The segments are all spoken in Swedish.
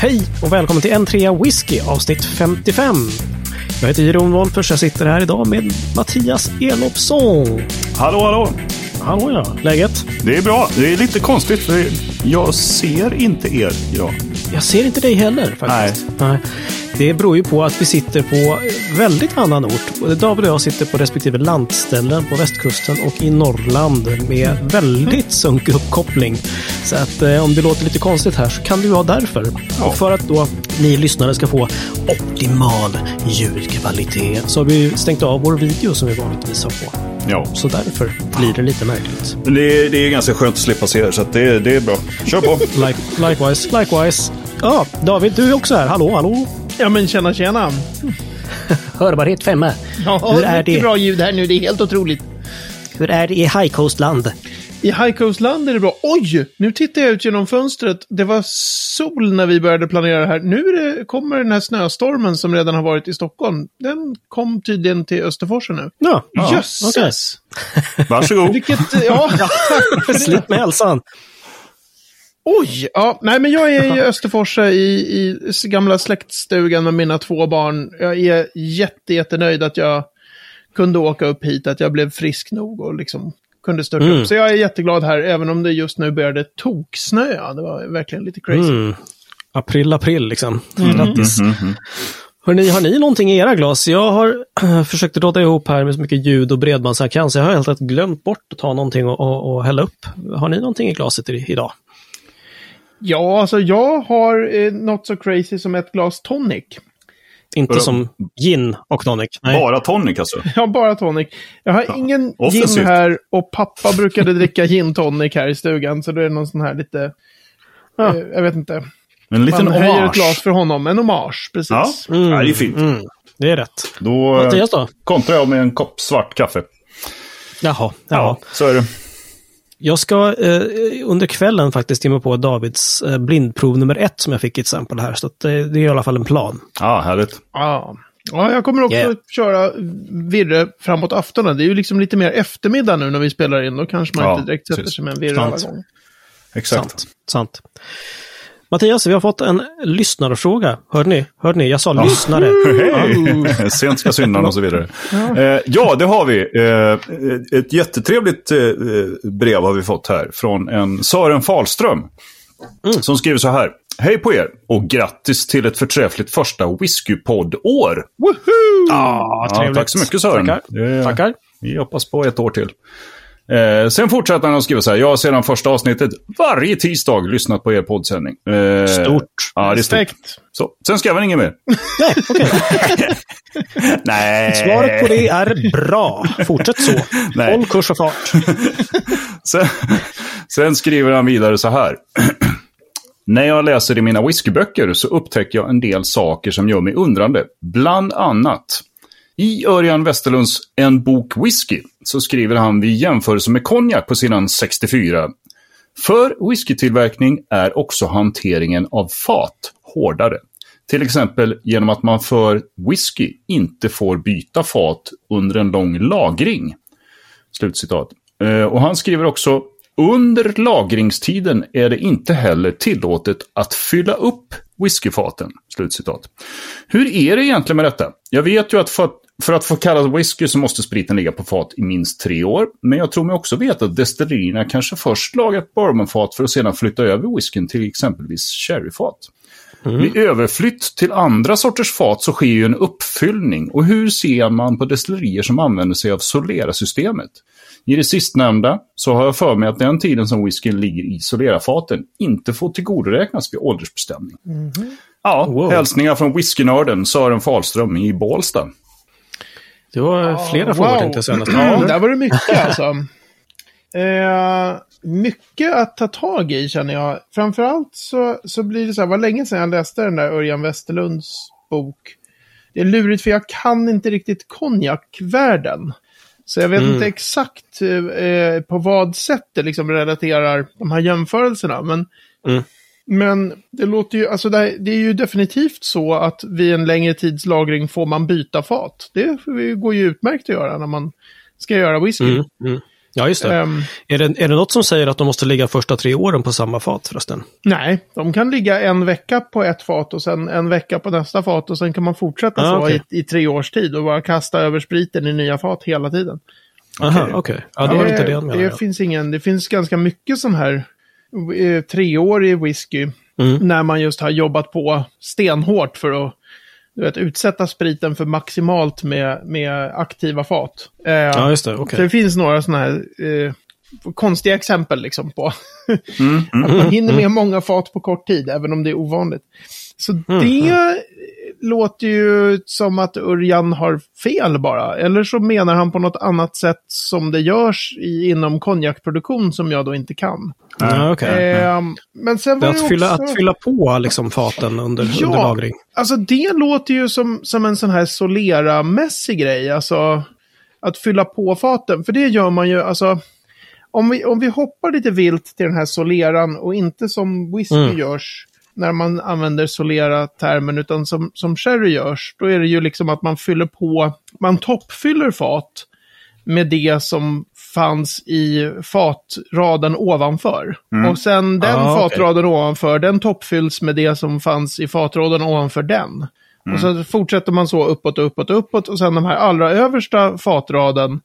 Hej och välkommen till en trea whisky avsnitt 55. Jag heter Jeroen Wolffers. Jag sitter här idag med Mattias Elofsson. Hallå, hallå! Hallå ja, läget? Det är bra. Det är lite konstigt för jag ser inte er idag. Jag ser inte dig heller faktiskt. Nej. Det beror ju på att vi sitter på väldigt annan ort. David och jag sitter på respektive landställen på västkusten och i Norrland med väldigt sunkig uppkoppling. Så att eh, om det låter lite konstigt här så kan det vara därför. Och för att då ni lyssnare ska få optimal ljudkvalitet så har vi stängt av vår video som vi vanligtvis har på. Ja. Så därför blir det lite märkligt. Men det, är, det är ganska skönt att slippa se er, så det, det är bra. Kör på! like, likewise, likewise. Ja, David, du är också här. Hallå, hallå! Ja, men tjena, tjena! Hörbarhet femma. Ja, Hur är det? bra ljud här nu. Det är helt otroligt. Hur är det i High Coast-land? I High Coast-land är det bra. Oj! Nu tittar jag ut genom fönstret. Det var sol när vi började planera det här. Nu det, kommer den här snöstormen som redan har varit i Stockholm. Den kom tydligen till Österforsen nu. Ja. Jösses! Okay. Varsågod. Vilket, ja. Slut med hälsan. Oj! Ja, nej men jag är i Österforsa i, i gamla släktstugan med mina två barn. Jag är jätte, jättenöjd att jag kunde åka upp hit, att jag blev frisk nog och liksom kunde störta mm. upp. Så jag är jätteglad här, även om det just nu började toksnöa. Det var verkligen lite crazy. Mm. April, april liksom. Mm. Grattis. Mm, mm, Hörrni, har ni någonting i era glas? Jag har äh, försökt råda ihop här med så mycket ljud och bredbandsarkan, så jag har helt enkelt glömt bort att ta någonting och, och, och hälla upp. Har ni någonting i glaset idag? Ja, alltså jag har eh, något så crazy som ett glas tonic. Inte Bra. som gin och tonic? Nej. Bara tonic alltså? Ja, bara tonic. Jag har ja. ingen Offensivt. gin här och pappa brukade dricka gin tonic här i stugan. Så det är någon sån här lite, ja. eh, jag vet inte. En liten Man höjer ett glas för honom, en hommage, precis. Ja, mm. ja det är fint. Mm. Det är rätt. Då, Mattias då? kontrar jag med en kopp svart kaffe. Jaha, jaha. Ja, så är det. Jag ska eh, under kvällen faktiskt mig på Davids eh, blindprov nummer ett som jag fick i ett exempel här. Så att, eh, det är i alla fall en plan. Ja, härligt. Ja. ja, jag kommer också yeah. köra virre framåt aftonen. Det är ju liksom lite mer eftermiddag nu när vi spelar in. Då kanske man ja, inte direkt sätter sig med en virre alla gånger. Exakt. Sant. Sant. Mattias, vi har fått en lyssnarfråga. Hörde ni? Hörde ni? Jag sa ja. lyssnare. Hej! Sent ska syndan och så vidare. Ja. Eh, ja, det har vi. Eh, ett jättetrevligt eh, brev har vi fått här från en Sören Falström. Mm. Som skriver så här. Hej på er och grattis till ett förträffligt första whiskypodd-år. Ah, ja, tack så mycket Sören. Tackar. Tackar. Vi hoppas på ett år till. Eh, sen fortsätter han att skriva så här. Jag har sedan första avsnittet varje tisdag lyssnat på er poddsändning. Eh, stort. Ja, det är stort. Så, sen skrev han inget mer. Nej, okej. Nej. Svaret på det är bra. Fortsätt så. Nej. Håll kurs och fart. sen, sen skriver han vidare så här. När jag läser i mina whiskyböcker så upptäcker jag en del saker som gör mig undrande. Bland annat i Örjan Westerlunds En bok whisky så skriver han vid jämförelse med konjak på sidan 64. För whiskytillverkning är också hanteringen av fat hårdare. Till exempel genom att man för whisky inte får byta fat under en lång lagring. Slutcitat. Eh, och han skriver också under lagringstiden är det inte heller tillåtet att fylla upp whiskyfaten. Slutcitat. Hur är det egentligen med detta? Jag vet ju att för, att få kallas whisky så måste spriten ligga på fat i minst tre år. Men jag tror mig också veta att destillerierna kanske först lagrat bourbonfat för att sedan flytta över whiskyn till exempelvis sherryfat. Mm. Vid överflytt till andra sorters fat så sker ju en uppfyllning. Och hur ser man på destillerier som använder sig av Solera-systemet? I det sistnämnda så har jag för mig att den tiden som whiskyn ligger i Solera-faten inte får tillgodoräknas vid åldersbestämning. Mm. Ja, wow. hälsningar från whiskynörden Sören Falström i Bålsta. Det var flera oh, frågor wow. tänkte jag säga nästan. Ja, där var det mycket alltså. Eh, mycket att ta tag i känner jag. Framförallt så, så blir det så här, var länge sedan jag läste den där Örjan Westerlunds bok. Det är lurigt för jag kan inte riktigt konjakvärlden. Så jag vet mm. inte exakt eh, på vad sätt det liksom relaterar de här jämförelserna. Men, mm. Men det låter ju, alltså det, det, är ju definitivt så att vid en längre tids lagring får man byta fat. Det går ju utmärkt att göra när man ska göra whisky. Mm. mm. Ja, just det. Um, är det. Är det något som säger att de måste ligga första tre åren på samma fat förresten? Nej, de kan ligga en vecka på ett fat och sen en vecka på nästa fat och sen kan man fortsätta Ah, så okej. i, i tre års tid och bara kasta över spriten i nya fat hela tiden. Aha, okej. Ja, det det jag menade. det finns ingen, det finns ganska mycket sån här treårig whisky Mm. när man just har jobbat på stenhårt för att du vet, utsätta spriten för maximalt med, med aktiva fat. Eh, Ja, just det. Okej. Så det finns några sådana här eh, konstiga exempel liksom på Mm, att man hinner med många fat på kort tid, även om det är ovanligt. Så det låter ju som att Örjan har fel bara. Eller så menar han på något annat sätt som det görs i, inom konjakproduktion som jag då inte kan. Ja, okej. Ehm, men sen Det var är det att, fylla, också... att fylla på liksom faten under, Ja. under lagring. Alltså det låter ju som, som en sån här Solera-mässig grej. Alltså att fylla på faten. För det gör man ju, alltså. Om vi, om vi hoppar lite vilt till den här Soleran och inte som whisky Mm. görs när man använder Solera-termen utan som, som sherry görs. Då är det ju liksom att man fyller på, man toppfyller fat med det som fanns i fatraden ovanför. Och sen den Ah, fatraden ovanför, den toppfylls med det som fanns i fatraden ovanför den. Och så fortsätter man så uppåt och uppåt och uppåt. Och sen de här allra översta fatraden,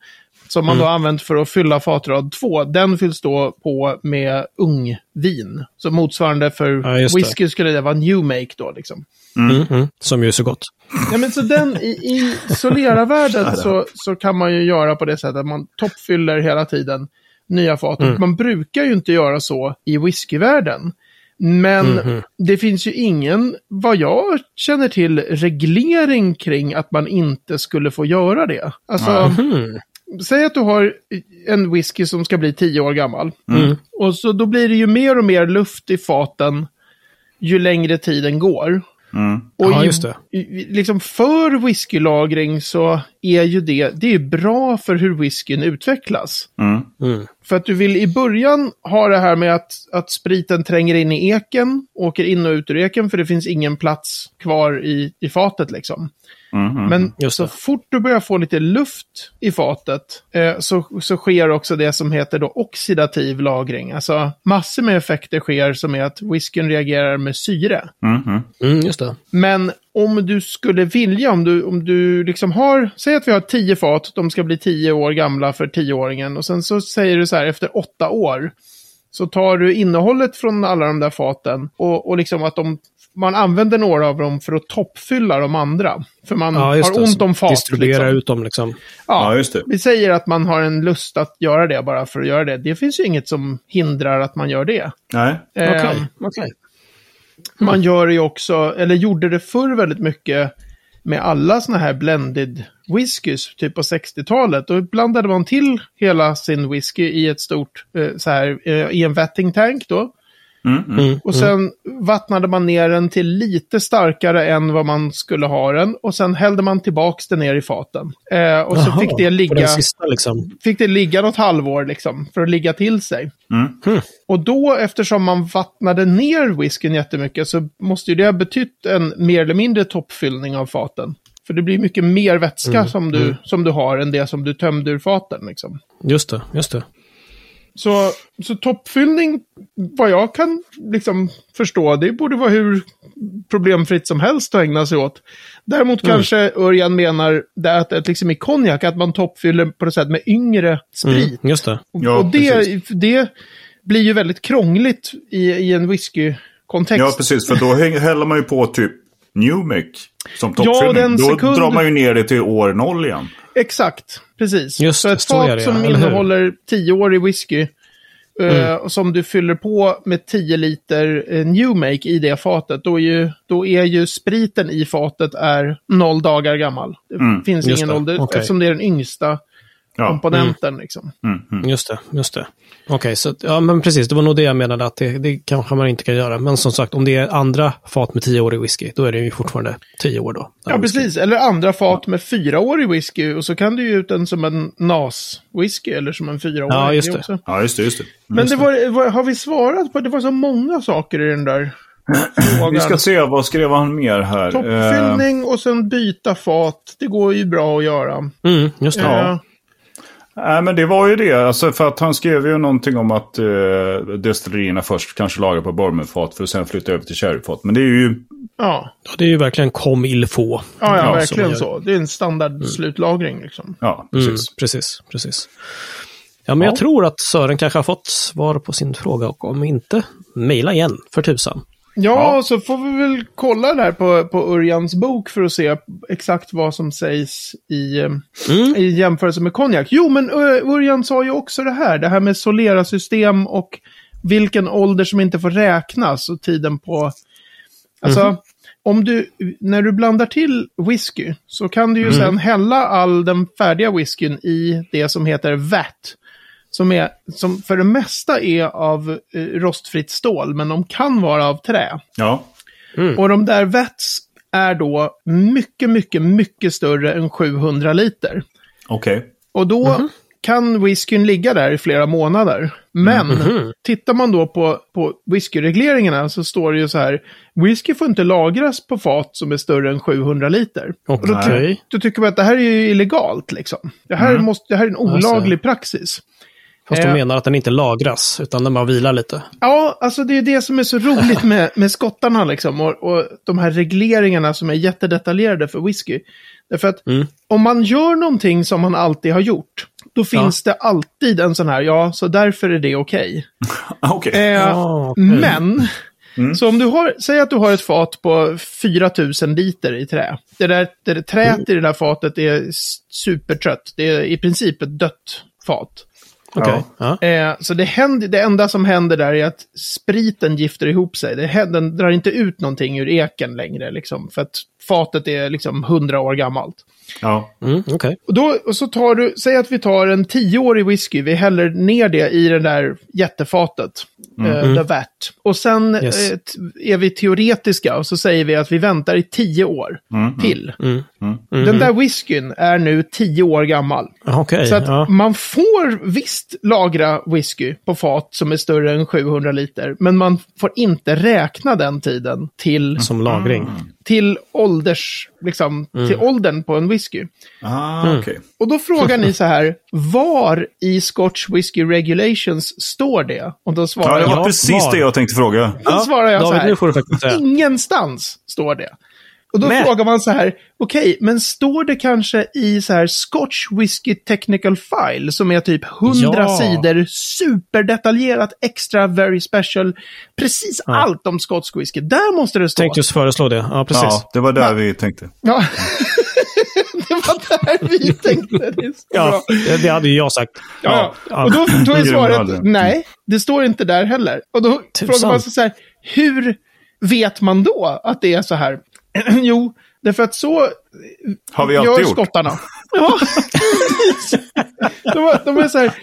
som man då använt för att fylla fatrad 2, den fylls då på med ungvin. Så motsvarande för Ja, whisky skulle det vara new make då liksom. Mm, mm, som ju är så gott. Ja, men så den, i, i Solera-världen så, så kan man ju göra på det sättet att man toppfyller hela tiden nya fat. Och Man brukar ju inte göra så i whiskyvärlden. Men det finns ju ingen, vad jag känner till, reglering kring att man inte skulle få göra det. Alltså, Mm. Säg att du har en whisky som ska bli tio år gammal. Mm. Och så då blir det ju mer och mer luft i faten ju längre tiden går. Mm. Och Ja, just det. liksom för whiskylagring så är ju det, det är bra för hur whiskyn utvecklas. Mm. Mm. För att du vill i början ha det här med att, att spriten tränger in i eken, åker in och ut ur eken för det finns ingen plats kvar i, i fatet liksom. Mm. Men Just så fort du börjar få lite luft i fatet eh, så, så sker också det som heter då oxidativ lagring. Alltså massor med effekter sker som är att whiskyn reagerar med syre. Mm. Mm, just det. Men om du skulle vilja, om du, om du liksom har, säg att vi har tio fat, de ska bli tio år gamla för tioåringen. Och sen så säger du så här efter åtta år. Så tar du innehållet från alla de där faten och, och liksom att de, man använder några av dem för att toppfylla de andra. För man Ja, har det. ont om fat. Distribuera liksom. ut dem liksom. Ja, just det. Vi säger att man har en lust att göra det bara för att göra det. Det finns ju inget som hindrar att man gör det. Nej. Okej. Eh, okej. Man gör ju också, eller gjorde det förr väldigt mycket med alla såna här blended whiskys, typ på 60-talet. Då blandade man till hela sin whisky i ett stort, eh, så här, eh, i en vetting tank då. Mm. Mm. Mm. Och sen vattnade man ner den till lite starkare än vad man skulle ha den. Och sen hällde man tillbaks den ner i faten. Eh, och så Jaha, fick det ligga sista liksom. fick det ligga något halvår liksom, för att ligga till sig. Mm. Och då, eftersom man vattnade ner whiskyn jättemycket, så måste ju det ha betytt en mer eller mindre toppfyllning av faten. För det blir mycket mer vätska som, du, som du har än det som du tömde ur faten. Liksom. Just det, just det. Så, så toppfyllning, vad jag kan liksom förstå, det borde vara hur problemfritt som helst att ägna sig åt. Däremot kanske Örjan menar det att, att liksom i konjak, att man toppfyller på något sätt med yngre sprit. Mm, just det. Och- Ja, och det, precis. det blir ju väldigt krångligt i, i en whisky-kontext. Ja, precis. För då häller man ju på typ Newmec som toppfyllning. den då sekund- drar man ju ner det till år noll igen. Exakt, precis. Just så ett fat som ja? Mm. innehåller 10 år i whisky, eh, och som du fyller på med 10 liter eh, new make i det fatet, då är, ju, då är ju spriten i fatet är noll dagar gammal. Det Mm, finns just ingen det, ålder, okej. eftersom det är den yngsta Ja. komponenten. Liksom. Mm, mm. Just det, just det. Okej, så att- ja men precis, det var nog det jag menade att det, det kanske man inte kan göra. Men som sagt, om det är andra fat med 10 år i whisky, då är det ju fortfarande 10 år då. Ja, precis. Eller andra fat med fyra år i whisky, och så kan du ge ut den som en NAS-whisky, eller som en fyraårig. Ja, just det. också. Ja, just det. Just det. Men det var, var, har vi svarat på? Det var så många saker i den där. Vi ska se, vad skrev han mer här? Toppfyllning och sen byta fat. Det går ju bra att göra. Mm, just det. Ja. Eh, Nej, men det var ju det. Alltså, för att han skrev ju någonting om att uh, destillerierna först kanske lagar på bourbonfat för att sen flytta över till sherryfat. Men det är ju... Ja, Det är ju verkligen kom il få. ja, ja, verkligen så. Det är en standard slutlagring liksom. Ja, Mm, precis. precis, precis. Ja, men Ja. jag tror att Sören kanske har fått svar på sin fråga och om inte, mejla igen för tusan. Ja, Ja. så får vi väl kolla där på, på Örjans bok för att se exakt vad som sägs i, eh, Mm. i jämförelse med konjak. Jo, men Örjan sa ju också det här, det här med Solera-system och vilken ålder som inte får räknas och tiden på... Alltså, om du, när du blandar till whisky så kan du ju sen hälla all den färdiga whiskyn i det som heter vat. Som, är, som för det mesta är av eh, rostfritt stål, men de kan vara av trä. Ja. Och de där vets är då mycket, mycket, mycket större än 700 liter. Okej. Och då kan whiskyn ligga där i flera månader. Men tittar man då på, på whiskyregleringarna så står det ju så här. Whisky får inte lagras på fat som är större än 700 liter. Och då, då tycker man att det här är ju illegalt liksom. Det här, måste, det här är en olaglig praxis. Fast de Eh. menar att den inte lagras, utan den bara vilar lite. Ja, alltså det är det som är så roligt med, med skottarna liksom. Och, och de här regleringarna som är jättedetaljerade för whisky. Därför att Mm. om man gör någonting som man alltid har gjort, då finns det alltid en sån här, ja, så därför är det okej. Okej. Eh, Ah, okej. Men, så om du har, säg att du har ett fat på 4000 liter i trä. Det där, det där träet i det där fatet är supertrött. Det är i princip ett dött fat. Okej. Ja. Eh, så det, händer, det enda som händer där är att spriten gifter ihop sig. Det händer, den drar inte ut någonting ur eken längre, liksom, för att fatet är liksom 100 år gammalt. Ja. Mm, okej. Och då och så tar du, säg att vi tar en tioårig whisky, vi häller ner det i det där jättefatet, eh, the vat. Och sen Yes. eh, är vi teoretiska och så säger vi att vi väntar i tio år till. Mm. Den där whiskyn är nu tio år gammal. Okej, Så att ja. man får visst lagra whisky på fat som är större än 700 liter, men man får inte räkna den tiden till, Som lagring. Till ålders, liksom, till åldern på en whisky. Ah, okej. Och då frågar ni så här, var i Scotch Whisky Regulations står det? Och då Ja, svarar det jag, var precis var. det jag tänkte fråga. då svarar jag så David, här, faktiskt säga. ingenstans står det. Och då Men- frågar man så här, okej, men står det kanske i så här Scotch Whisky Technical File som är typ 100 Ja. sidor, superdetaljerat, extra, very special, precis allt om skotsk whisky. Där måste det stå. Tänkte just föreslå det. Ja, precis. Ja, det var där vi tänkte. Ja. det var där vi tänkte. Det Ja, det, hade ju jag sagt. Ja, Ja. och då, då är svaret nej, det står inte där heller. Och då frågar man sig så här, hur vet man då att det är så här? jo, därför att så Har vi gör gjort. skottarna. Ja, de, de är så här,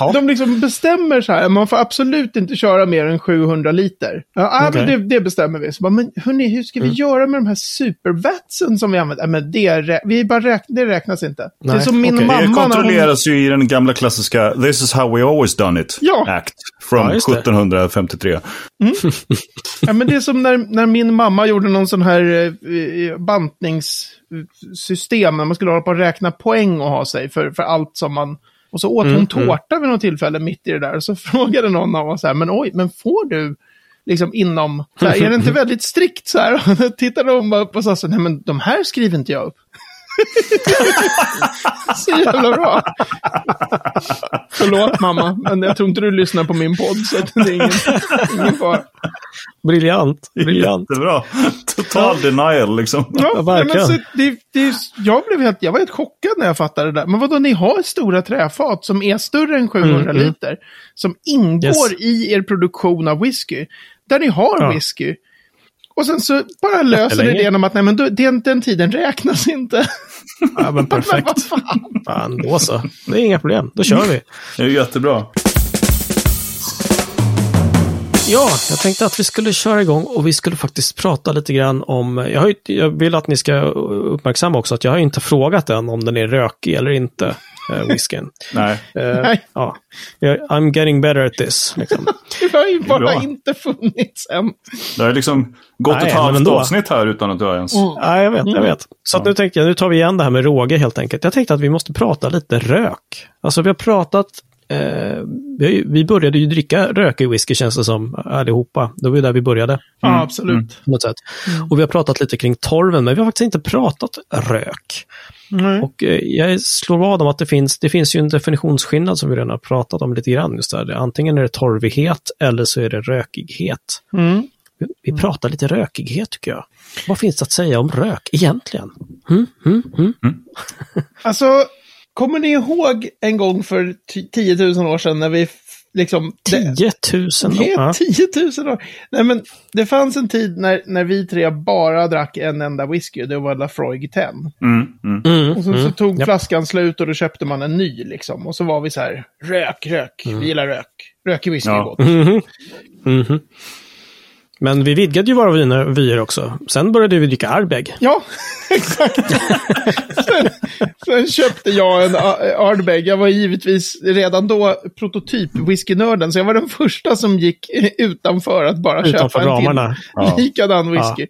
Jaha. de liksom bestämmer så här, man får absolut inte köra mer än 700 liter. Ja, ah, Okej. men det, det bestämmer vi. Så bara, men hörni, hur ska vi Mm. göra med de här supervatsen som vi använder? Ja, men det, rä- vi bara räk, det räknas inte. det är Nej, som min okej. mamma Det när hon- kontrolleras ju i den gamla klassiska This is how we always done it Ja. Act. Från Ja, just det. 1753. Ja, men det är som när, när min mamma gjorde någon sån här eh, bantningssystem, när man skulle hålla på att räkna poäng och ha sig för, för allt som man... Och så åt hon tårta vid något tillfälle mitt i det där. Och så frågade någon av oss så här, men oj, men får du liksom inom... Så här, är det inte väldigt strikt så här? Och då tittade hon bara upp och sa så nej men de här skriver inte jag upp. så jävla bra. Förlåt mamma, men jag tror inte du lyssnar på min podd, så det är ingen, ingen fara. Briljant. Briljant. Jättebra. Total denial liksom. Ja, Ja, men verkligen. alltså, det, det, jag, blev helt, jag var helt chockad när jag fattade det där. Men vadå, ni har stora träfat som är större än 700 Mm, mm. liter. Som ingår Yes. i er produktion av whisky. Där ni har Ja. whisky. Och sen så bara löser länge. det genom att nej, men då, den, den tiden räknas inte. Ja, men Men perfekt. vad fan. Fan, då så. Det är inga problem. Då kör vi. Det är jättebra. Ja, jag tänkte att vi skulle köra igång och vi skulle faktiskt prata lite grann om... Jag, har ju, jag vill att ni ska uppmärksamma också att jag har inte frågat än om den är rökig eller inte. Uh, whiskyn. Nej. Uh, Nej. Ja. I'm getting better at this. Liksom. Det har ju bara Bra. inte funnits än. Det har liksom gått Nej, ett men halvt avsnitt här utan att du har ens... Ja, jag vet, jag vet. Så att nu tänkte jag, nu tar vi igen det här med råge helt enkelt. Jag tänkte att vi måste prata lite rök. Alltså vi har pratat, eh, vi, började ju dricka rökig whisky känns det som allihopa. Det var ju där vi började. Ja, absolut. På något sätt. Och vi har pratat lite kring torven, men vi har faktiskt inte pratat rök. Nej. Och eh, jag slår vad om att det finns, det finns ju en definitionsskillnad som vi redan har pratat om lite grann. Just där. Antingen är det torvighet eller så är det rökighet. Mm. Vi- Vi pratar lite rökighet tycker jag. Vad finns det att säga om rök egentligen? Mm, mm, mm. Alltså, kommer ni ihåg en gång för t- 10 000 år sedan när vi liksom... det- 10 000 Det ja. är 10 000 år. Nej, men det fanns en tid när, när vi tre bara drack en enda whisky. Det var Lafroig 10. Mm, mm. Mm, Och så, så mm. tog Japp. flaskan slut och då köpte man en ny liksom. Och så var vi så här, rök, rök. Vi gillar rök. Rökig whisky är Ja. gott. Mhm. Mhm. Men vi vidgade ju våra viner, vyer också. Sen började vi dricka Ardbeg. Ja, exakt. sen, sen köpte jag en A- Ardbeg. Jag var givetvis redan då prototyp whiskynörden. Så jag var den första som gick utanför att bara Utanför köpa en ramarna. Ja. till likadan whisky. Och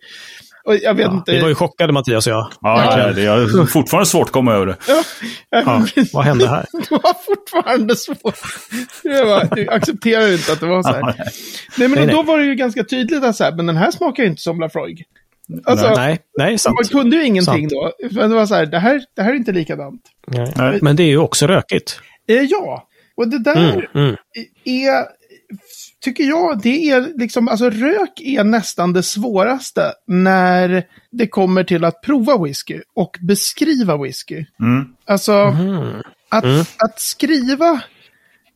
jag vet Ja, inte. vi var ju chockade Mattias och jag. Ja, Ja. det är fortfarande svårt att komma över det. Ja, Ja, vad hände här? Det var fortfarande svårt. Jag, var, jag accepterar inte att det var så här. Nej, men Nej, nej. då var det ju ganska tydligt att så här, men den här smakar ju inte som Lafroig. Alltså, Nej, nej, sant. man kunde ju ingenting Sant. då. Men det var så här, det här, det här är inte likadant. Nej. Nej. Men det är ju också rökigt. Eh, ja, och det där Mm, mm. är, tycker jag, det är liksom, alltså rök är nästan det svåraste när det kommer till att prova whisky och beskriva whisky. Mm. Alltså, Mm. att, Mm. att skriva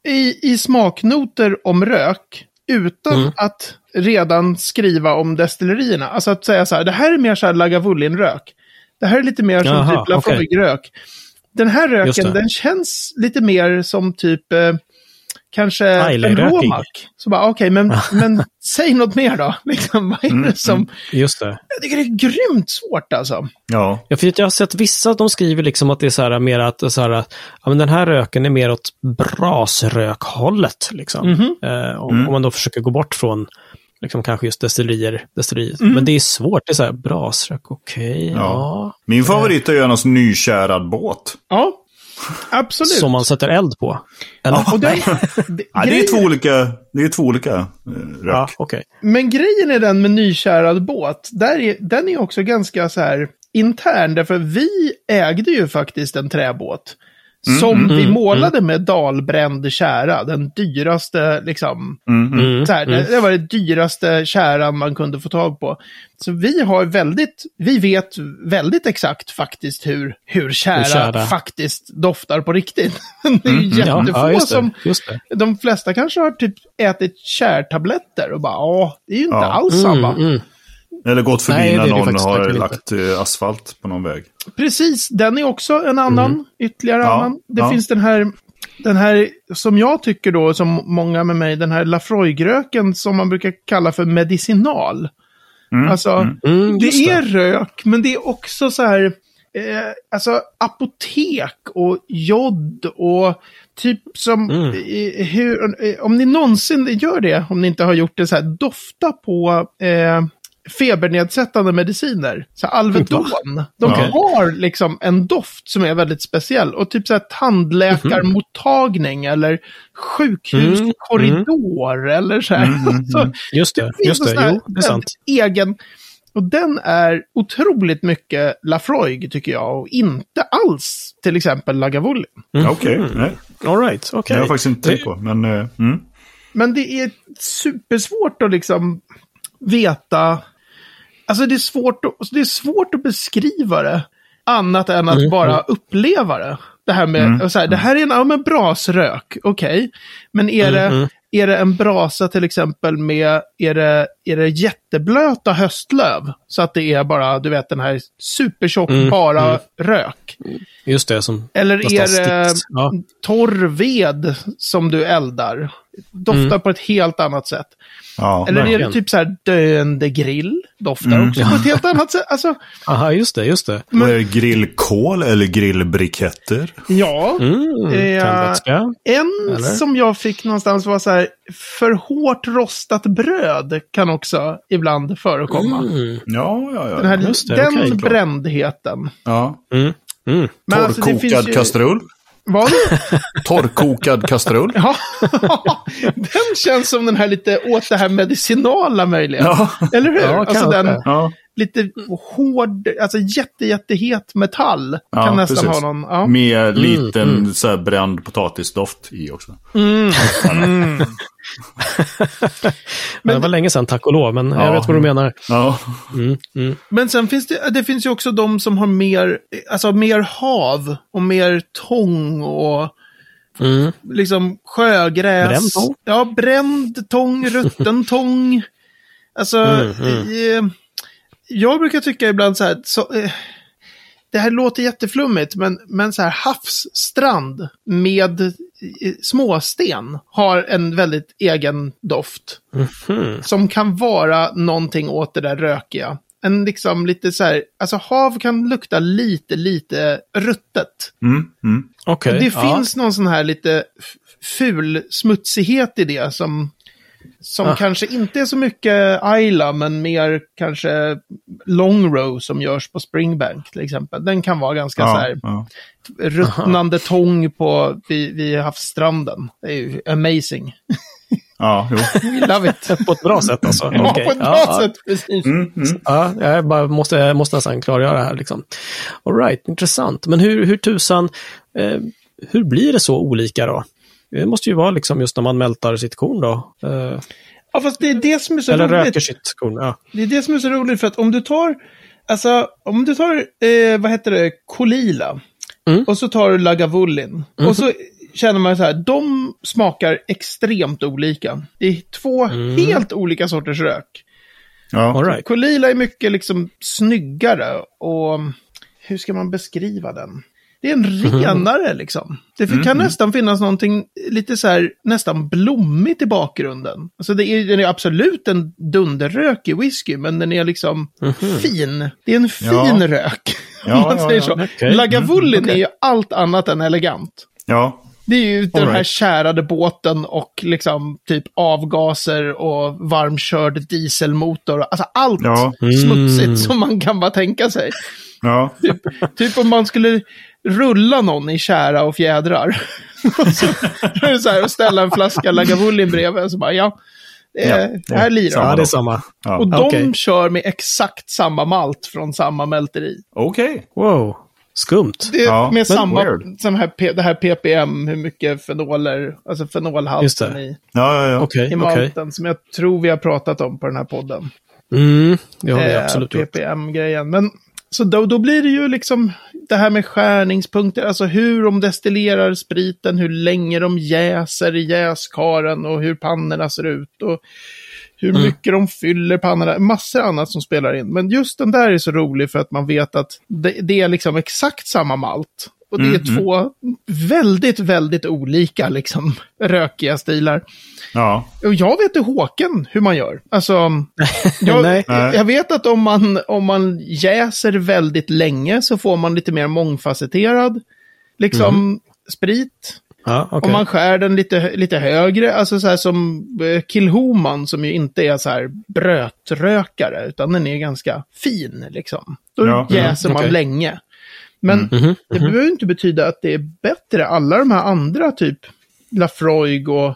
i, i smaknoter om rök utan Mm. att redan skriva om destillerierna. Alltså att säga så här, det här är mer så här Lagavulin-rök. Det här är lite mer som Jaha, typ Lafroig-rök. Den här röken, den känns lite mer som typ eh, kanske en Eiler-rökig. Romac. Så bara, okej, men, men säg något mer då. Liksom, vad är Mm, det som... Just det. Jag tycker det är grymt svårt alltså. Ja. Ja, för jag har sett vissa, de skriver liksom att det är så här mer att så här, ja, men den här röken är mer åt brasrökhållet. Liksom. Mhm. Eh, om, om man då försöker gå bort från liksom, kanske just destillerier. destillerier. Mm. Men det är svårt, det är så här, brasrök, okej, ja. Ja. Min favorit är ju någon nykärad båt. Ja, absolut. Som man sätter eld på. Eller? Och den, Ja, det är två olika, det är två olika eh. Ja, okej. Men grejen är den med nykärad båt, där är, den är också ganska så här intern, därför vi ägde ju faktiskt en träbåt. Som vi målade med dalbränd kära, den dyraste liksom. Mm, Så här, det, det var det dyraste käran man kunde få tag på. Så vi har väldigt, vi vet väldigt exakt faktiskt hur, hur kära, kära. faktiskt doftar på riktigt. det är ju Ja, jättefå ja, just som, det. Just det. de flesta kanske har typ ätit kärtabletter och bara, ja, det är ju inte Ja. alls samma. Mm, mm. Eller gått förbi Nej, det är när det någon faktiskt har lagt eh, asfalt på någon väg. Precis, den är också en annan, ytterligare Ja, annan. Det ja. finns den här, den här, som jag tycker då, som många med mig, den här Lafroigröken som man brukar kalla för medicinal. Alltså, Mm, det just är rök, men det är också så här, eh, alltså apotek och jod och typ som, Mm. eh, hur, eh, om ni någonsin gör det, om ni inte har gjort det så här, dofta på eh, febernedsättande mediciner. Så Alvedon. De Okej. har liksom en doft som är väldigt speciell. Och typ så här tandläkarmottagning eller sjukhuskorridor eller så här. Så, Just det, finns just en det. sån här Jo, det är sant. Egen, och den är otroligt mycket Lafroig tycker jag. Och inte alls till exempel Lagavulin. Mm. Okej. All right, Det okej. har jag faktiskt inte tänkt på. Men, eh, mm. Men det är supersvårt att liksom veta. Alltså det är svårt att, det är svårt att beskriva det. Annat än att bara uppleva det. Det här med, så här, det här är en ja, men brasrök, okej. Men är, det, är det en brasa till exempel med, är det, är det jätteblöta höstlöv? Så att det är bara, du vet den här supertjock, bara rök. Just det, som Eller är det. Ja. torr ved som du eldar? Doftar på ett helt annat sätt. Ja, Eller är det verkligen. typ så här döende grill, doftar Mm. också på ett helt annat sätt. Alltså, Aha, just det, just det. Vad är det, grillkål eller grillbriketter? ja. Mm, Eh. En Eller? som jag fick någonstans var så här, för hårt rostat bröd kan också ibland förekomma. Mm. Ja, ja, ja. Den, här, det, den klart. brändheten. ja. Mm. Mm. Men alltså, Torrkokad ju- kastrull. Vad? Torrkokad kastrull. Ja, den känns som den här lite åt det här medicinala möjligen. Ja. Eller hur? Ja, alltså den Ja. Lite hård, alltså jätte, jättehet metall Ja, kan nästan precis. ha någon. Ja. Med liten mm. Så här, bränd potatisdoft i också. Men det var länge sedan, tack och lov, men Ja. jag vet vad du menar. Ja. Mm. Mm. Men sen finns det, det finns ju också de som har mer, alltså mer hav och mer tång och Mm. liksom sjögräs. Bränd tång? Ja, bränd tång, rutten tång. Alltså, Mm, mm. Eh, jag brukar tycka ibland så här, så, eh, det här låter jätteflummigt, men, men så här havsstrand med eh, småsten har en väldigt egen doft. Mhm. Som kan vara någonting åt det där rökiga. En liksom lite så här, alltså hav kan lukta lite, lite ruttet. Mm, mm. Okej. Det ja. finns någon sån här lite ful smutsighet i det som, som Ah. kanske inte är så mycket Ayla, men mer kanske Long Row som görs på Springbank till exempel. Den kan vara ganska så Ja, här ja. ruttnande tång på, vid, vid havsstranden. Det är ju amazing. ja, jo. Love it. På ett bra sätt alltså. Ja, Okej. på ett Ja, bra ja. sätt. Precis. Mm, mm. Ja, jag bara måste, jag måste nästan klargöra det här. Liksom. All right, intressant. Men hur, hur tusan, eh, hur blir det så olika då? Det måste ju vara liksom just när man mältar sitt korn då. Eh, Ja, fast det är det som är så eller roligt. röker sitt korn. Ja. Det är det som är så roligt för att om du tar, alltså om du tar, eh, vad heter det, Kolila. Mm. Och så tar du Lagavulin. Och så känner man så här, de smakar extremt olika. Det är två helt olika sorters rök. Ja. All right. Kolila är mycket liksom snyggare och hur ska man beskriva den? Det är en renare liksom. Det kan nästan finnas någonting lite så här nästan blommigt i bakgrunden. Alltså det är, den är absolut en dunderrökig whisky, men den är liksom fin. Det är en fin Ja. rök. Ja, om man ja, säger så. Okej. Lagavulin Mm, okej. är ju allt annat än elegant. Ja. Det är ju den All här right. kärade båten och liksom typ avgaser och varmkörd dieselmotor. Alltså allt Ja. smutsigt Mm. som man kan bara tänka sig. Ja. Typ om man skulle rulla någon i kära och fjädrar. Och så, så här att ställa en flaska Lagavulin bredvid och så bara ja, det, är, Ja, här lirar. ja, det är samma. Ja. Och de Okej. kör med exakt samma malt från samma mälteri. Okej. Wow, skumt. Det är Ja, med men samma, som här, det här ppm, hur mycket fenoler, alltså Just fenolhalten det. i, Ja, ja, ja. Okej, i malten, som jag tror vi har pratat om på den här podden. Mm, det har vi Eh, absolut ppm-grejen. Men så då, då blir det ju liksom det här med skärningspunkter, alltså hur de destillerar spriten, hur länge de jäser i jäskaren och hur pannorna ser ut och hur Mm. mycket de fyller pannorna, massor annat som spelar in. Men just den där är så rolig för att man vet att det, det är liksom exakt samma malt. Och det är Mm, två väldigt, väldigt olika liksom rökiga stilar. Ja. Och jag vet i Håken hur man gör. Alltså, jag, Nej. jag vet att om man, om man jäser väldigt länge så får man lite mer mångfacetterad liksom, sprit. Ja, okej. Om man skär den lite, lite högre, alltså så här som eh, Kilhoman som ju inte är så här brötrökare, utan den är ganska fin liksom. Då Ja, jäser mm, man okej. länge. Men Mhm, det behöver ju inte betyda att det är bättre. Alla de här andra, typ Lafroig och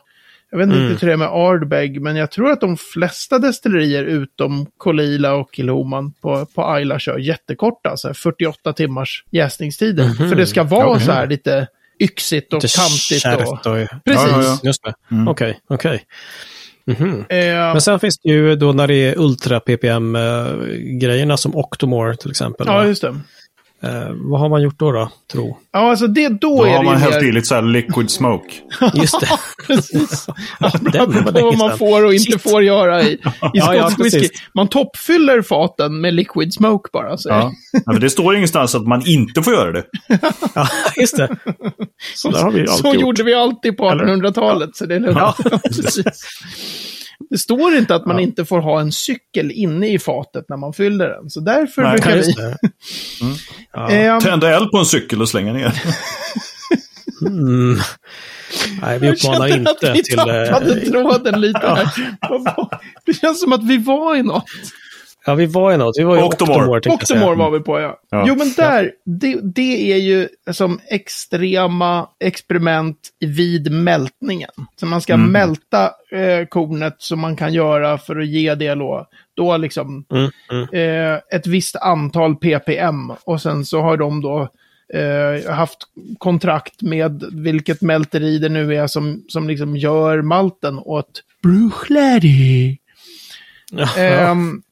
jag vet inte Mm. riktigt hur det är med Ardbeg, men jag tror att de flesta destillerier utom Kolila och Kilhoman på, på Ayla kör jättekorta, så här 48 timmars jäsningstider. För det ska vara Okej. så här lite yxigt och Lite kantigt. Och, och... Precis. Ja, ja, ja. Just det. Mm. Okej, okej. Mhm. eh, Men sen finns det ju då när det är ultra-ppm-grejerna som Octomore till exempel. ja, just det. Eh, vad har man gjort då, då tro? Ja, alltså det, då, Då är har det man hällt i lite så här liquid smoke. Just det. Precis. vad man får och inte Shit. får göra i, i Ja, ja, skotsk whisky. Man toppfyller faten med liquid smoke bara. Så. Ja. Ja, men det står ingenstans att man inte får göra det. ja, just det. Så Så gjort. gjorde vi alltid på Eller? 1800-talet. Så det är lugnt. Ja, precis. Det står inte att man inte får ha en cykel inne i fatet när man fyller den. Så därför Nej, brukar Ja, vi... det. Ja. Ehm, Tända eld på en cykel och slänga ner. Mm. Nej, vi jag uppmanar känner att inte vi till... tappade tråden lite här. Det känns som att vi var i något. Ja, vi var i något. Vi var i Octomore. Octomore. Octomore var vi på, ja. Ja. Jo, men där, det, det är ju som extrema experiment vid mältningen. Så man ska Mm. mälta eh, kornet som man kan göra för att ge det då, då liksom Mm, mm. eh, ett visst antal ppm. Och sen så har de då eh, haft kontrakt med vilket mälteri det nu är som, som liksom gör malten åt Bruichladdie. Ja. Ehm,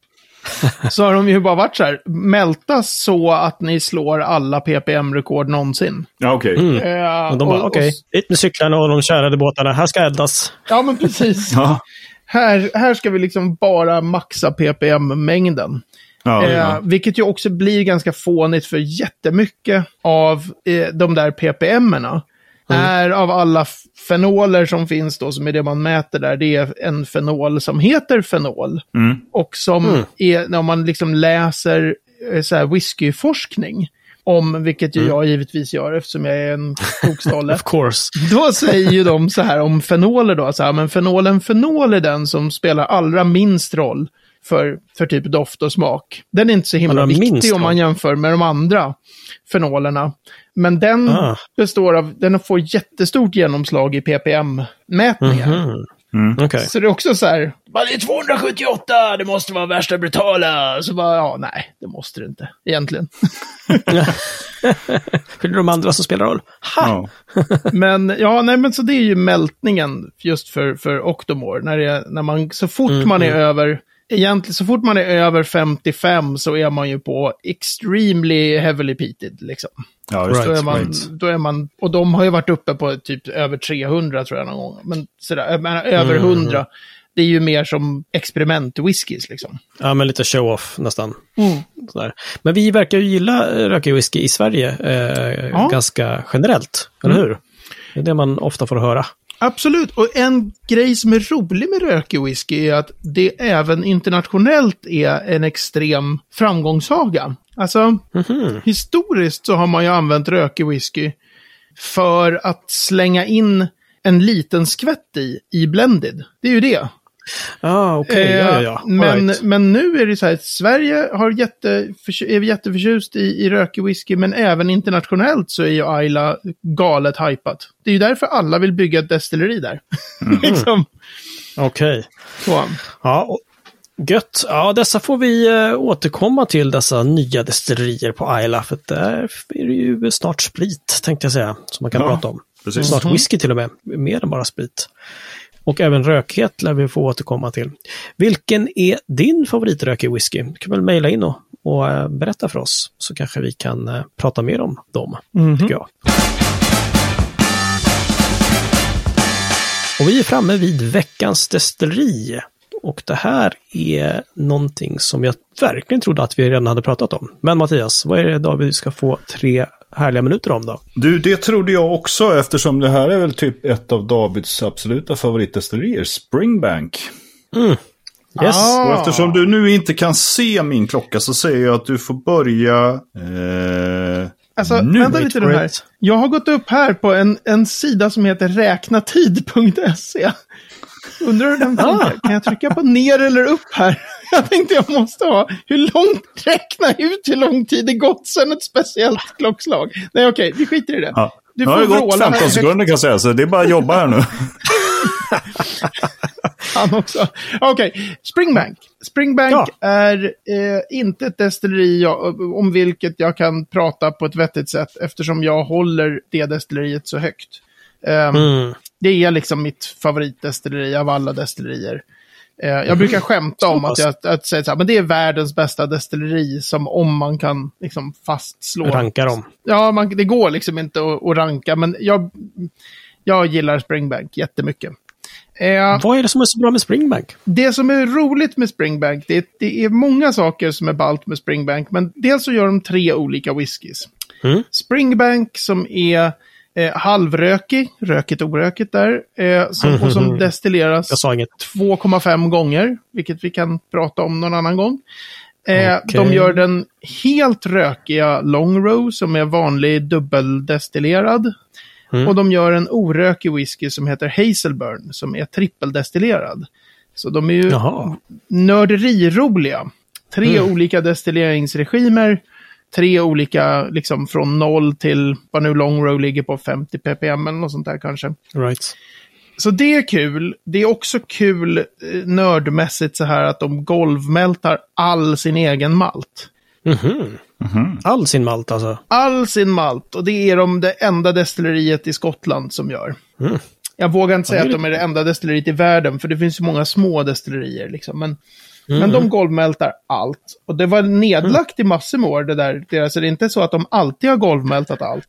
så har de ju bara varit så här, mälta så att ni slår alla ppm-rekord någonsin. Ja, okej. Mm. Eh, Och de bara, och- okej, och- hit med cyklarna och de kärade båtarna. Här ska eldas. Ja, men precis. Ja. här, här ska vi liksom bara maxa ppm-mängden. Ja, Eh, ja. vilket ju också blir ganska fånigt för jättemycket av eh, de där ppm-erna är av alla fenoler som finns då, som är det man mäter där, det är en fenol som heter fenol. Mm. Och som Mm. är, när man liksom läser eh, så här whiskyforskning, om vilket ju Mm. jag givetvis gör eftersom jag är en kokstolle. Of course. Då säger ju de så här om fenoler då, så här, men fenolen fenol är den som spelar allra minst roll för, för typ doft och smak. Den är inte så himla Allra minst viktig om man jämför med de andra fenolerna. Men den Ah. består av, den får jättestort genomslag i ppm-mätningar. Mhm. Okej. Så det är också så här, "Bara, det är 278, det måste vara värsta brutala. Så bara, ja, nej, det måste det inte, egentligen. För det är de andra som spelar roll. Ha! Ja. Men ja, nej men så det är ju mältningen just för, för Octomore. När, det, när man, så fort man är över, egentligen så fort man är över 55 så är man ju på extremely heavily peated liksom. Ja, just Då är, man, Right. då är man, och de har ju varit uppe på typ över 300 tror jag någon gång. Men sådär, jag menar, över 100. Det är ju mer som experiment-whiskys liksom. Ja, men lite show-off nästan. Sådär. Men vi verkar ju gilla rökig whisky i Sverige eh, Ja. ganska generellt, eller hur? Det är det man ofta får höra. Absolut, och en grej som är rolig med rökig whisky är att det även internationellt är en extrem framgångssaga. Alltså, historiskt så har man ju använt rökig whisky för att slänga in en liten skvätt i, i blended. Det är ju det. Ah, okej. ja, ja, ja. Eh, Men, Right. men nu är det så här att Sverige har jätteförs- är jätteförtjust i, i rökig whisky, men även internationellt så är ju Ayla galet hypat. Det är ju därför alla vill bygga ett destilleri där. liksom. Okej. så. Ja, och, gött. Ja, dessa får vi eh, återkomma till, dessa nya destillerier på Isla, för där är det ju snart sprit, tänkte jag säga, som man kan Ja, prata om. precis. Snart whisky till och med, mer än bara sprit. Och även rökhet lär vi få återkomma till. Vilken är din favoritrökig whisky? Du kan väl mejla in och, och eh, berätta för oss, så kanske vi kan eh, prata mer om dem, tycker jag. Och vi är framme vid veckans destilleri. Och det här är någonting som jag verkligen trodde att vi redan hade pratat om. Men Mattias, vad är det då vi ska få tre härliga minuter om då? Du, det trodde jag också eftersom det här är väl typ ett av Davids absoluta favoritdestillerier, Springbank. Yes. Ah. Och eftersom du nu inte kan se min klocka så säger jag att du får börja... Eh, Alltså, nu. vänta lite nu här. Jag har gått upp här på en, en sida som heter räknatid.se. Undrar hur den funkar? Kan jag trycka på ner eller upp här? Jag tänkte jag måste ha, hur långt, räkna ut hur lång tid det gått sedan ett speciellt klockslag. Nej, okej, vi skiter i det. Ja. Du Nu har det får gått vråla 15 högt. sekunder kan jag säga, så det är bara att jobba här nu. Han också. Okej, Springbank. Springbank Ja. är eh, inte ett destilleri jag, om vilket jag kan prata på ett vettigt sätt eftersom jag håller det destilleriet så högt. Ehm, Mm. Det är liksom mitt favoritdestilleri av alla destillerier. Eh, jag brukar skämta om att, jag, att säga så här, men det är världens bästa destilleri som om man kan liksom fastslå. Ranka dem. Ja, man, det går liksom inte att, att ranka, men jag, jag gillar Springbank jättemycket. Eh, Vad är det som är så bra med Springbank? Det som är roligt med Springbank, det, det är många saker som är ballt med Springbank, men dels så gör de tre olika whiskys. Mm. Springbank som är eh, halvrökig, rökigt orökigt där, eh, som, och som destilleras 2,5 gånger, vilket vi kan prata om någon annan gång. Eh, okay. De gör den helt rökiga Long Row som är vanlig dubbeldestillerad. Mm. Och de gör en orökig whisky som heter Hazelburn som är trippeldestillerad. Så de är ju nörderiroliga. Tre mm. olika destilleringsregimer tre olika, liksom från noll till vad nu long row ligger på 50 ppm eller något sånt där kanske. Right. Så det är kul. Det är också kul eh, nördmässigt så här att de golvmältar all sin egen malt. Mm -hmm. Mm -hmm. All sin malt alltså? All sin malt. Och det är de det enda destilleriet i Skottland som gör. Mm. Jag vågar inte säga att de är det enda destilleriet i världen, för det finns ju många små destillerier. Liksom. Men Mm. Men de golvmältar allt. Och det var nedlagt mm. i massor med år det där. Deras, så det är inte så att de alltid har golvmältat allt.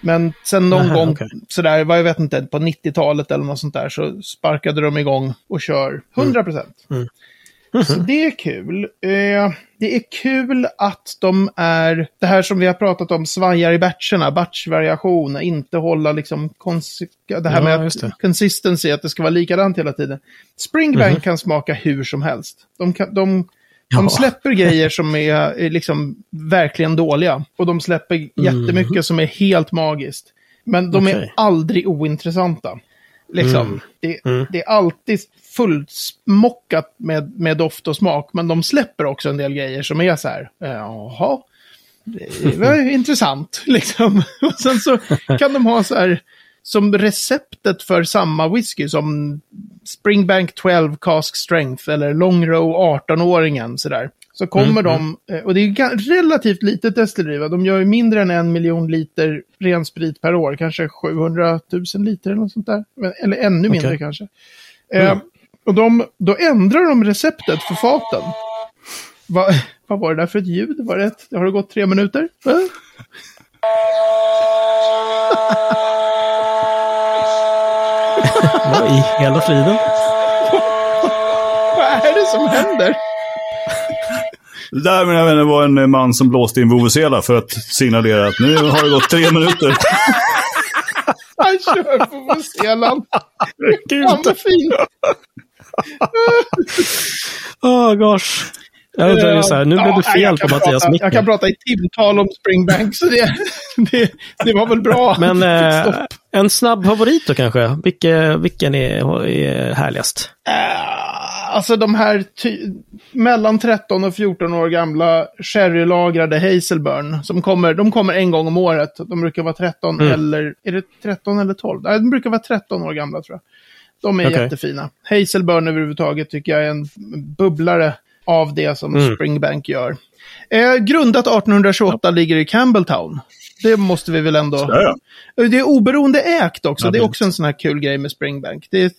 Men sen någon Aha, gång, okay. sådär, jag vet inte, på 90-talet eller något sånt där, så sparkade de igång och kör 100 procent. Mm. Mm. Så det är kul. Eh, det är kul att de är, det här som vi har pratat om, svajar i batcherna, batchvariation, inte hålla liksom, det här ja, med att, consistency, att det ska vara likadant hela tiden. Springbank mm -hmm. kan smaka hur som helst. De, kan, de, ja. de släpper grejer som är, är liksom verkligen dåliga. Och de släpper mm. jättemycket som är helt magiskt. Men de okay. är aldrig ointressanta. Liksom. Mm. Det, mm. det, är alltid fullsmockat med, med doft och smak, men de släpper också en del grejer som är så här, jaha, det var intressant liksom. Och sen så kan de ha så här, som receptet för samma whisky som Springbank 12 Cask Strength eller Long Row 18-åringen sådär. Så kommer mm, de. Eh, och det är relativt litet destilleri, de gör ju mindre än en miljon liter ren sprit per år, kanske 700 000 liter eller något sånt där. Eller ännu mindre okay. kanske. Mm. Eh, och de, då ändrar de receptet för faten. Va, vad var det där för ett ljud? Var det ett, har det gått tre minuter? Vad i hela friden? vad är det som händer? Det där mina vänner var en man som blåste in vuvuzela för att signalera att nu har det gått tre minuter. Han kör på vuvuzelan. Gud vad fint. Åh, oh, gosh. Jag undrar så här, nu blev det fel på Mattias mick. Jag kan prata i timtal om Springbank, så det, det, det var väl bra. Men eh, en snabb favorit då kanske? Vilke, vilken är, är härligast? Alltså de här mellan 13 och 14 år gamla sherrylagrade Hazelburn. Som kommer, de kommer en gång om året. De brukar vara 13 mm. eller, är det 13 eller 12? Nej, de brukar vara 13 år gamla tror jag. De är okay. jättefina. Hazelburn överhuvudtaget tycker jag är en bubblare av det som mm. Springbank gör. Eh, grundat 1828 ja. ligger i Campbelltown. Det måste vi väl ändå... Ja, ja. Det är oberoende ägt också. det är också en sån här kul grej med Springbank. Det är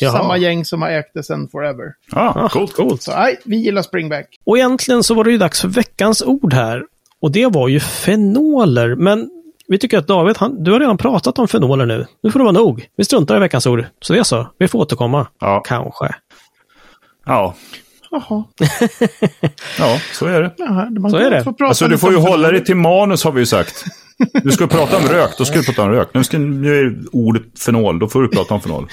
Jaha. samma gäng som har ägt det sedan forever. Ah, coolt, coolt. Så nej, vi gillar Springbank. Och egentligen så var det ju dags för veckans ord här. Och det var ju fenoler. Men vi tycker att David, han, du har redan pratat om fenoler nu. Nu får det vara nog. Vi struntar i veckans ord. Så det är så. Vi får återkomma. Ja. Kanske. Ja. Jaha. ja, så är det. Jaha, så är det. Alltså du får ju hålla dig till manus har vi ju sagt. Du ska prata om rök, då ska du prata om rök. Nu, ska, nu är ordet fenol, då får du prata om fenol.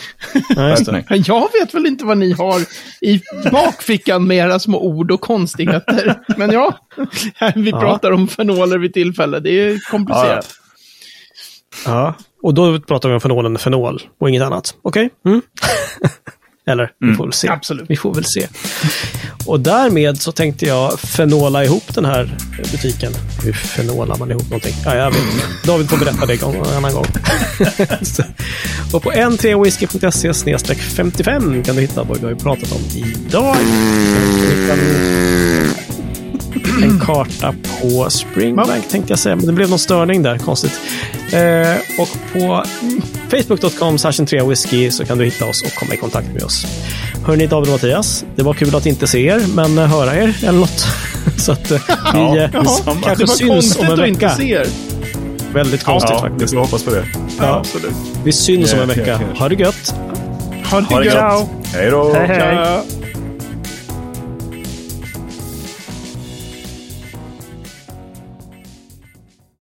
Ja, jag vet väl inte vad ni har i bakfickan med era små ord och konstigheter. Men ja, vi pratar ja. om fenoler vid tillfälle. Det är komplicerat. Ja, ja. och då pratar vi om fenolen fenol och inget annat. Okej? Okay? Mm. Eller, mm. vi får väl se. Absolut. Vi får väl se. Och därmed så tänkte jag fenola ihop den här butiken. Hur fenolar man ihop någonting? Ja, jag vet. David får berätta det en annan gång. och på n3whisky.se 55 kan du hitta vad vi har pratat om idag. En karta på Springbank tänkte jag säga, men det blev någon störning där, konstigt. Eh, och på Facebook.com whisky så kan du hitta oss och komma i kontakt med oss. Hörni David och Mattias, det var kul att inte se er, men höra er eller något. så att vi Ja, eh, detsamma. kanske Det var syns om en att inte vecka. se er. Väldigt konstigt Ja, vi faktiskt. får hoppas på det. Ja. absolut. Vi syns om en Ja, vecka. ja, ja. Ha det gött! Ha det Ha det gött. gött. Hej då! Hej, hej. Tja.